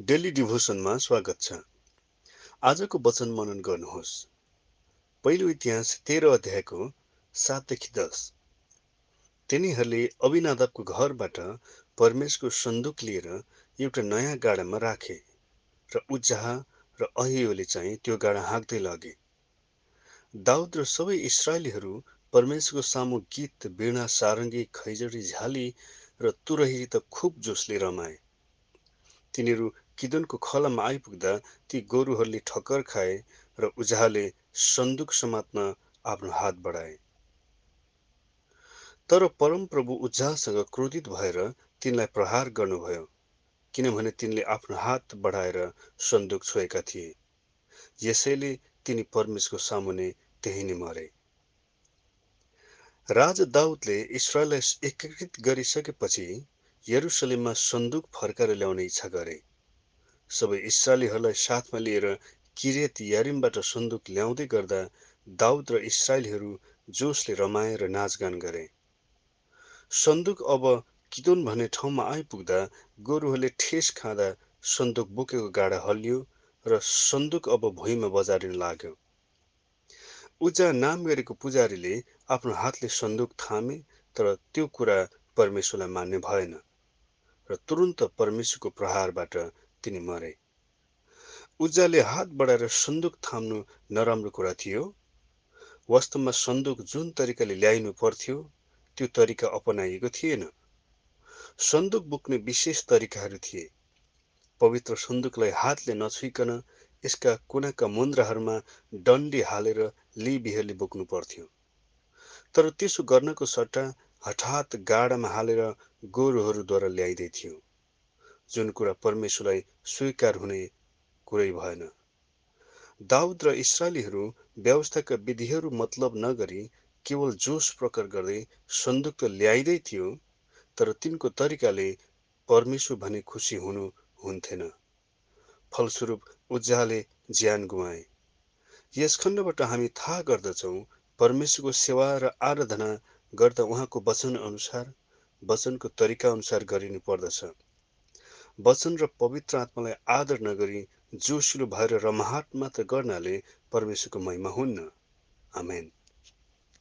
Daily डिभोसनमा स्वागत छ। आजको वचन मनन गर्नुहोस्। पहिलो इतिहास तेह्र अध्यायको सातदेखि दस। तिनीहरूले अभिनादबको घरबाट परमेशको सन्दुक लिएर एउटा नयाँ गाडामा राखे र उज्जाह र अहियोले चाहिँ त्यो गाडा हाँक्दै लगे। दाउद र सबै इसरायलीहरू परमेशको सामु गीत वीणा सारङ्गी खैजडी झाली र तुरही त खुब जोसले रमाए। तिनीहरू किदनको खलामा आइपुग्दा ती गोरुहरूले ठक्कर खाए र उजाले सन्दुक समात्न आफ्नो हात बढाए। तर परमप्रभु उज्जासँग क्रोधित भएर तिनलाई प्रहार गर्नुभयो किनभने तिनले आफ्नो हात बढाएर सन्दुक छोएका थिए। यसैले तिनी परमेशको सामुने त्यही नै मरे। राजा दाउदले इसरायललाई एकीकृत गरिसकेपछि यरुसलेममा सन्दुक फर्काएर ल्याउने इच्छा गरे। सबै इसरायलीहरूलाई साथमा लिएर किरेत यारिमबाट सन्दुक ल्याउँदै गर्दा दाउद र इसरायलीहरू जोसले रमाए र नाचगान गरे। सन्दुक अब किदोन भन्ने ठाउँमा आइपुग्दा गोरुहरूले ठेस खाँदा सन्दुक बोकेको गाडा हल्लियो र सन्दुक अब भुइँमा बजारिन लाग्यो। उजा नाम गरेको पुजारीले आफ्नो हातले सन्दुक थामे तर त्यो कुरा परमेश्वरलाई मान्ने भएन र तुरुन्त परमेश्वरको प्रहारबाट तिनी मरे। उज्जाले हात बढाएर सन्दुक थाम्नु नराम्रो कुरा थियो। वास्तवमा सन्दुक जुन तरिकाले ल्याइनु पर्थ्यो त्यो तरिका अपनाइएको थिएन। सन्दुक बोक्ने विशेष तरिकाहरू थिए। पवित्र सन्दुकलाई हातले नछुइकन यसका कुनाका मुन्द्राहरूमा डन्डी हालेर लिबिहरूले बोक्नु पर्थ्यो। तर त्यसो गर्नको सट्टा हठात गाडामा हालेर गोरुहरूद्वारा ल्याइँदै थियो। जुन कुरा परमेश्वरलाई स्वीकार हुने कुरै भएन। दाउद र इसरायलीहरू व्यवस्थाका विधिहरू मतलब नगरी केवल जोस प्रकट गर्दै सन्दुक त ल्याइँदै थियो तर तिनको तरिकाले परमेश्वर भने खुसी हुनु हुन्थेन। फलस्वरूप उज्जाले ज्यान गुमाए। यस खण्डबाट हामी थाहा गर्दछौँ परमेश्वरको सेवा र आराधना गर्दा उहाँको वचन अनुसार वचनको तरिका अनुसार गरिनु पर्दछ वचन र पवित्र आत्मालाई आदर नगरी जोसिलो भएर रमाहाट मात्र गर्नाले परमेश्वरको महिमा हुन्न। आमेन।